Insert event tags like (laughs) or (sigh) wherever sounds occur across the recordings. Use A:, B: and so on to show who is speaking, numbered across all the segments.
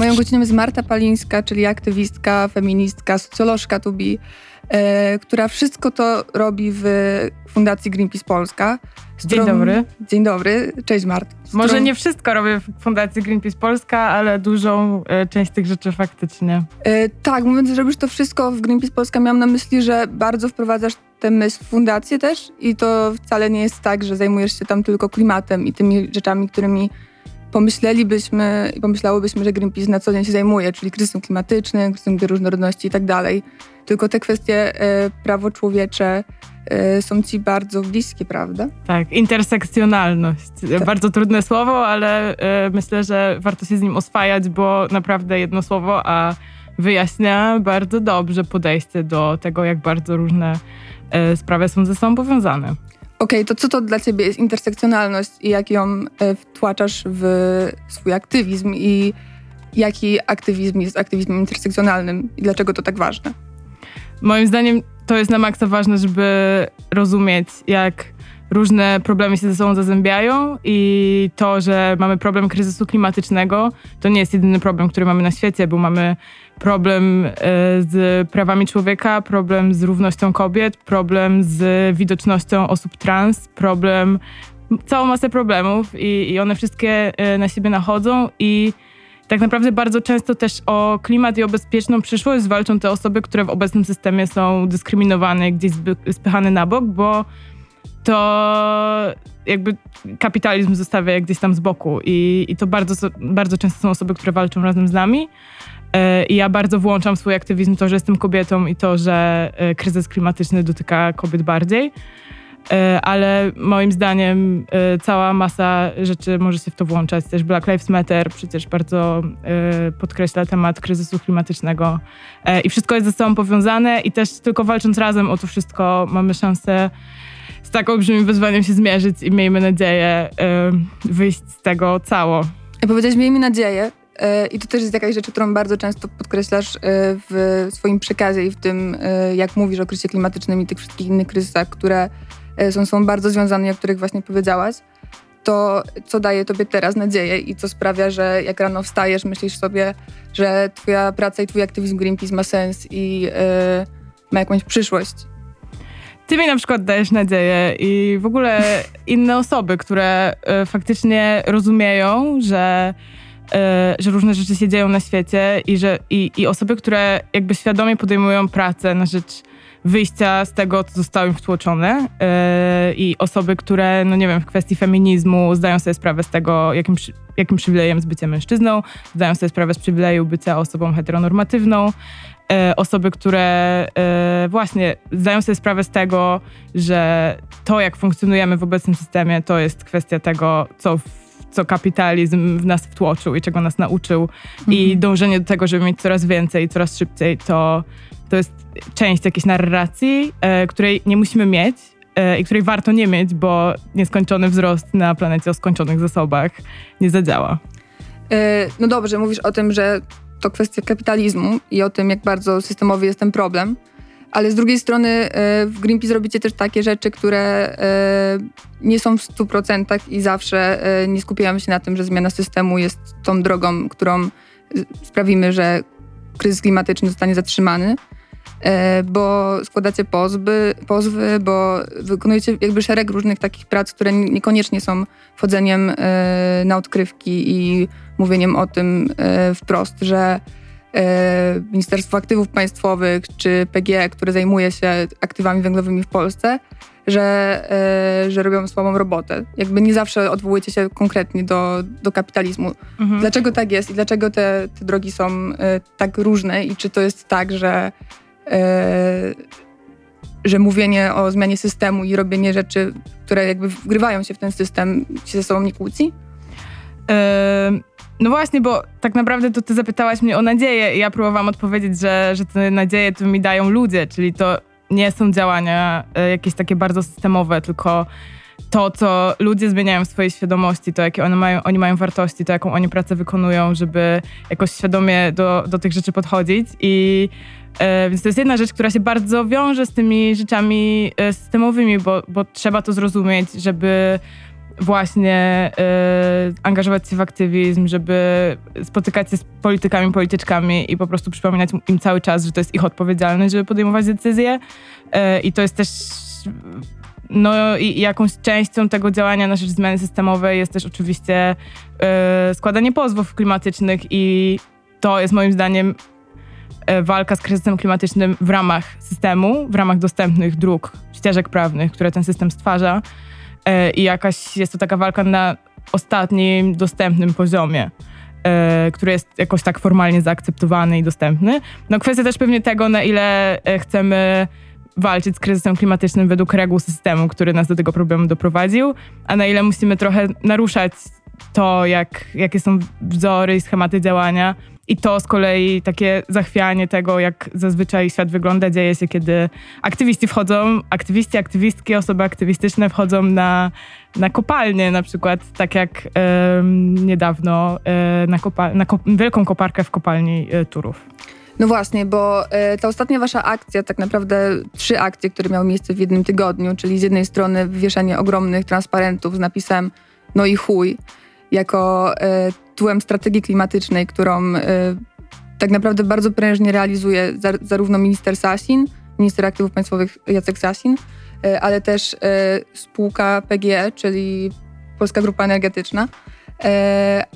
A: Moją godziną jest Marta Palińska, czyli aktywistka, feministka, socjolożka Tubi, e, która wszystko to robi w Fundacji Greenpeace Polska.
B: Dzień dobry.
A: Dzień dobry, cześć Marta.
B: Może którą... nie wszystko robię w Fundacji Greenpeace Polska, ale dużą e, część tych rzeczy faktycznie.
A: E, tak, mówiąc, że robisz to wszystko w Greenpeace Polska, miałam na myśli, że bardzo wprowadzasz tę myśl w fundację też i to wcale nie jest tak, że zajmujesz się tam tylko klimatem i tymi rzeczami, którymi pomyślelibyśmy i pomyślałybyśmy, że Greenpeace na co dzień się zajmuje, czyli kryzysem klimatycznym, kryzysem różnorodności i tak dalej. Tylko te kwestie e, prawo człowiecze e, są ci bardzo bliskie, prawda?
B: Tak, intersekcjonalność. Tak. Bardzo trudne słowo, ale e, myślę, że warto się z nim oswajać, bo naprawdę jedno słowo, a wyjaśnia bardzo dobrze podejście do tego, jak bardzo różne sprawy są ze sobą powiązane.
A: Okej, okay, to co to dla ciebie jest intersekcjonalność i jak ją e, wtłaczasz w swój aktywizm i jaki aktywizm jest aktywizmem intersekcjonalnym i dlaczego to tak ważne?
B: Moim zdaniem to jest na maksa ważne, żeby rozumieć, jak różne problemy się ze sobą zazębiają i to, że mamy problem kryzysu klimatycznego, to nie jest jedyny problem, który mamy na świecie, bo mamy problem e, z prawami człowieka, problem z równością kobiet, problem z widocznością osób trans, problem, całą masę problemów i, i one wszystkie e, na siebie nachodzą i tak naprawdę bardzo często też o klimat i o bezpieczną przyszłość walczą te osoby, które w obecnym systemie są dyskryminowane, gdzieś spychane na bok, bo to jakby kapitalizm zostawia je gdzieś tam z boku i, i to bardzo, bardzo często są osoby, które walczą razem z nami. E, I ja bardzo włączam swój aktywizm to, że jestem kobietą i to, że e, kryzys klimatyczny dotyka kobiet bardziej. E, ale moim zdaniem cała masa rzeczy może się w to włączać. Też Black Lives Matter przecież bardzo podkreśla temat kryzysu klimatycznego. I wszystko jest ze sobą powiązane i też tylko walcząc razem o to wszystko mamy szansę z tak olbrzymim wyzwaniem się zmierzyć i miejmy nadzieję wyjść z tego cało.
A: Powiedziałeś miejmy nadzieję, E, I to też jest jakaś rzecz, którą bardzo często podkreślasz e, w swoim przekazie i w tym, e, jak mówisz o kryzysie klimatycznym i tych wszystkich innych kryzysach, które są, są bardzo związane, o których właśnie powiedziałaś. To, co daje tobie teraz nadzieję i co sprawia, że jak rano wstajesz, myślisz sobie, że twoja praca i twój aktywizm Greenpeace ma sens i ma jakąś przyszłość.
B: Ty mi na przykład dajesz nadzieję i w ogóle inne osoby, które y, faktycznie rozumieją, że E, że różne rzeczy się dzieją na świecie i, że, i, i osoby, które jakby świadomie podejmują pracę na rzecz wyjścia z tego, co zostało im wtłoczone yy, i osoby, które, no nie wiem, w kwestii feminizmu zdają sobie sprawę z tego, jakim, jakim przywilejem jest bycie mężczyzną, zdają sobie sprawę z przywileju bycia osobą heteronormatywną, yy, osoby, które yy, właśnie zdają sobie sprawę z tego, że to, jak funkcjonujemy w obecnym systemie, to jest kwestia tego, co w co kapitalizm w nas wtłoczył i czego nas nauczył. Mhm. I dążenie do tego, żeby mieć coraz więcej, coraz szybciej, to, to jest część jakiejś narracji, e, której nie musimy mieć e, i której warto nie mieć, bo nieskończony wzrost na planecie o skończonych zasobach nie zadziała.
A: E, no dobrze, mówisz o tym, że to kwestia kapitalizmu i o tym, jak bardzo systemowy jest ten problem ale z drugiej strony e, w Greenpeace robicie też takie rzeczy, które e, nie są w 100% i zawsze e, nie skupiamy się na tym, że zmiana systemu jest tą drogą, którą sprawimy, że kryzys klimatyczny zostanie zatrzymany, bo składacie pozwy, pozwy, bo wykonujecie jakby szereg różnych takich prac, które niekoniecznie są wchodzeniem na odkrywki i mówieniem o tym wprost, że E, Ministerstwo Aktywów Państwowych czy PGE, które zajmuje się aktywami węglowymi w Polsce, że, e, że robią słabą robotę. Jakby nie zawsze odwołujecie się konkretnie do, do kapitalizmu. Mhm. Dlaczego tak jest i dlaczego te, te drogi są e, tak różne i czy to jest tak, że, że mówienie o zmianie systemu i robienie rzeczy, które jakby wgrywają się w ten system, się ze sobą nie kłóci?
B: No właśnie, bo tak naprawdę to ty zapytałaś mnie o nadzieję i ja próbowałam odpowiedzieć, że, że te nadzieje to mi dają ludzie, czyli to nie są działania e, jakieś takie bardzo systemowe, tylko to, co ludzie zmieniają w swojej świadomości, to jakie one mają, oni mają wartości, to jaką oni pracę wykonują, żeby jakoś świadomie do, do tych rzeczy podchodzić. I e, więc to jest jedna rzecz, która się bardzo wiąże z tymi rzeczami e, systemowymi, bo, bo trzeba to zrozumieć, żeby właśnie e, angażować się w aktywizm, żeby spotykać się z politykami, polityczkami i po prostu przypominać im cały czas, że to jest ich odpowiedzialność, żeby podejmować decyzje. E, I to jest też no i jakąś częścią tego działania na rzecz zmiany systemowej jest też oczywiście e, składanie pozwów klimatycznych i to jest moim zdaniem e, walka z kryzysem klimatycznym w ramach systemu, w ramach dostępnych dróg, ścieżek prawnych, które ten system stwarza e, i jakaś jest to taka walka na ostatnim dostępnym poziomie. Który jest jakoś tak formalnie zaakceptowany i dostępny. No kwestia też pewnie tego, na ile chcemy walczyć z kryzysem klimatycznym według reguł systemu, który nas do tego problemu doprowadził, a na ile musimy trochę naruszać to, jak, jakie są wzory i schematy działania. I to z kolei takie zachwianie tego, jak zazwyczaj świat wygląda, dzieje się, kiedy aktywiści wchodzą, aktywiści, aktywistki, osoby aktywistyczne wchodzą na, na kopalnię, na przykład tak jak niedawno e, na, na kop- wielką koparkę w kopalni e, Turów.
A: No właśnie, bo e, ta ostatnia wasza akcja, tak naprawdę trzy akcje, które miały miejsce w jednym tygodniu, czyli z jednej strony wywieszenie ogromnych transparentów z napisem no i chuj, jako e, tytułem strategii klimatycznej, którą e, tak naprawdę bardzo prężnie realizuje zarówno minister Sasin, minister aktywów państwowych Jacek Sasin, ale też spółka PGE, czyli Polska Grupa Energetyczna,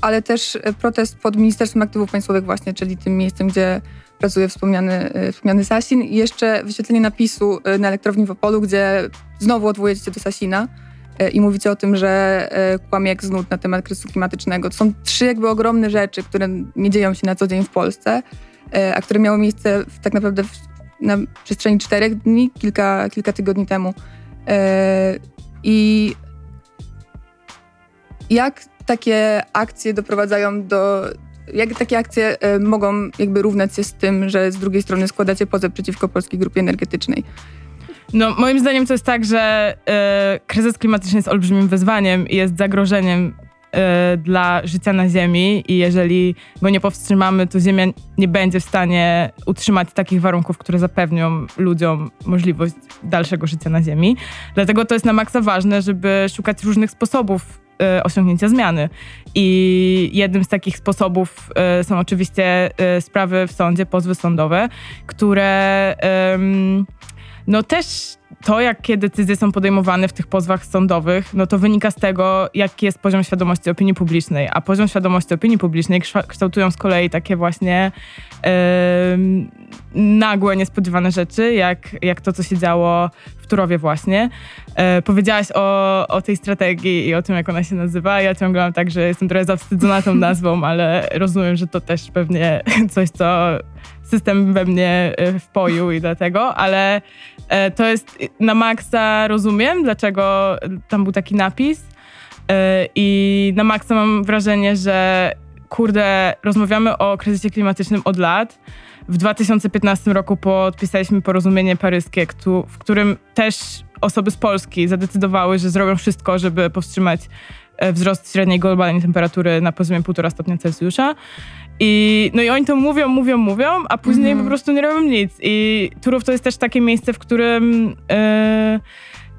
A: ale też protest pod Ministerstwem Aktywów Państwowych właśnie, czyli tym miejscem, gdzie pracuje wspomniany, e, wspomniany Sasin i jeszcze wyświetlenie napisu e, na elektrowni w Opolu, gdzie znowu odwołujecie do Sasina e, i mówicie o tym, że kłamie jak znud na temat kryzysu klimatycznego. To są trzy jakby ogromne rzeczy, które nie dzieją się na co dzień w Polsce, a które miały miejsce w, tak naprawdę w, na przestrzeni czterech dni, kilka, kilka tygodni temu. I jak takie akcje doprowadzają do jak takie akcje y, mogą jakby równać się z tym, że z drugiej strony składacie pozew przeciwko Polskiej Grupie Energetycznej?
B: No, moim zdaniem to jest tak, że y, kryzys klimatyczny jest olbrzymim wyzwaniem i jest zagrożeniem dla życia na Ziemi i jeżeli go nie powstrzymamy, to Ziemia nie będzie w stanie utrzymać takich warunków, które zapewnią ludziom możliwość dalszego życia na Ziemi. Dlatego to jest na maksa ważne, żeby szukać różnych sposobów E, osiągnięcia zmiany. I jednym z takich sposobów e, są oczywiście sprawy w sądzie, pozwy sądowe, które no też to, jakie decyzje są podejmowane w tych pozwach sądowych, no to wynika z tego, jaki jest poziom świadomości opinii publicznej. A poziom świadomości opinii publicznej kształtują z kolei takie właśnie nagłe, niespodziewane rzeczy, jak, jak to, co się działo w Turowie właśnie. Yy, powiedziałaś o, o tej strategii i o tym, jak ona się nazywa. Ja ciągle mam tak, że jestem trochę zawstydzona tą nazwą, (laughs) ale rozumiem, że to też pewnie coś, co system we mnie e, wpoił i dlatego, ale e, to jest na maksa rozumiem, dlaczego tam był taki napis e, i na maksa mam wrażenie, że kurde, rozmawiamy o kryzysie klimatycznym od lat. W 2015 roku podpisaliśmy porozumienie paryskie, w którym też osoby z Polski zadecydowały, że zrobią wszystko, żeby powstrzymać wzrost średniej globalnej temperatury na poziomie 1,5 stopnia Celsjusza. I, no i oni to mówią, mówią, mówią, a później mm po prostu nie robią nic. I Turów to jest też takie miejsce, w którym yy,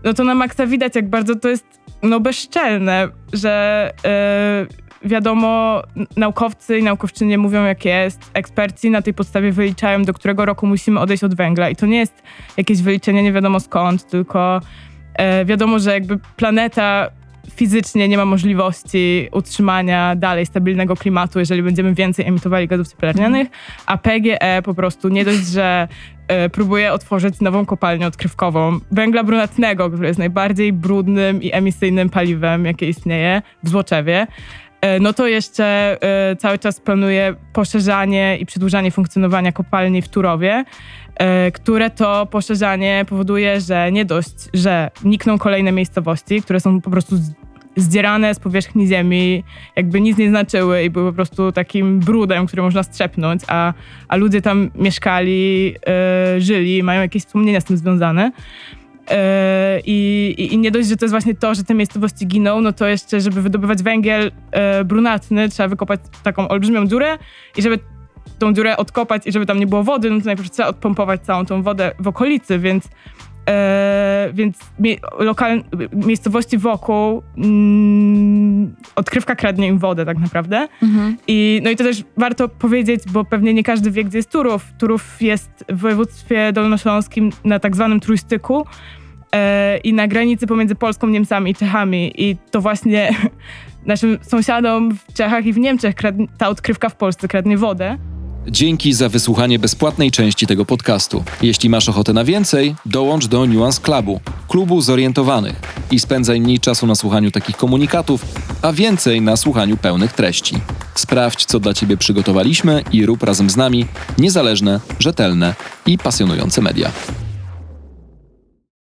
B: no to na maksa widać, jak bardzo to jest no bezczelne, że yy, wiadomo, naukowcy i naukowczynie mówią jak jest, eksperci na tej podstawie wyliczają, do którego roku musimy odejść od węgla. I to nie jest jakieś wyliczenie nie wiadomo skąd, tylko yy, wiadomo, że jakby planeta fizycznie nie ma możliwości utrzymania dalej stabilnego klimatu, jeżeli będziemy więcej emitowali gazów cieplarnianych, a PGE po prostu nie dość, że y, próbuje otworzyć nową kopalnię odkrywkową węgla brunatnego, który jest najbardziej brudnym i emisyjnym paliwem, jakie istnieje w Złoczewie, e, no to jeszcze y, cały czas planuje poszerzanie i przedłużanie funkcjonowania kopalni w Turowie. E, które to poszerzanie powoduje, że nie dość, że nikną kolejne miejscowości, które są po prostu zdzierane z powierzchni ziemi, jakby nic nie znaczyły i były po prostu takim brudem, który można strzepnąć, a, a ludzie tam mieszkali, e, żyli, mają jakieś wspomnienia z tym związane. E, I, i, nie dość, że to jest właśnie to, że te miejscowości giną, no to jeszcze, żeby wydobywać węgiel e, brunatny, trzeba wykopać taką olbrzymią dziurę i żeby tą dziurę odkopać i żeby tam nie było wody, no to najpierw trzeba odpompować całą tą wodę w okolicy, więc, e, więc mie, lokal, miejscowości wokół mm, odkrywka kradnie im wodę tak naprawdę. I, no i to też warto powiedzieć, bo pewnie nie każdy wie, gdzie jest Turów. Turów jest w województwie dolnośląskim na tak zwanym trójstyku e, i na granicy pomiędzy Polską, Niemcami i Czechami. I to właśnie (laughs) naszym sąsiadom w Czechach i w Niemczech kradnie, ta odkrywka w Polsce kradnie wodę.
C: Dzięki za wysłuchanie bezpłatnej części tego podcastu. Jeśli masz ochotę na więcej, dołącz do Nuance Clubu, klubu zorientowanych i spędzaj mniej czasu na słuchaniu takich komunikatów, a więcej na słuchaniu pełnych treści. Sprawdź, co dla Ciebie przygotowaliśmy i rób razem z nami niezależne, rzetelne i pasjonujące media.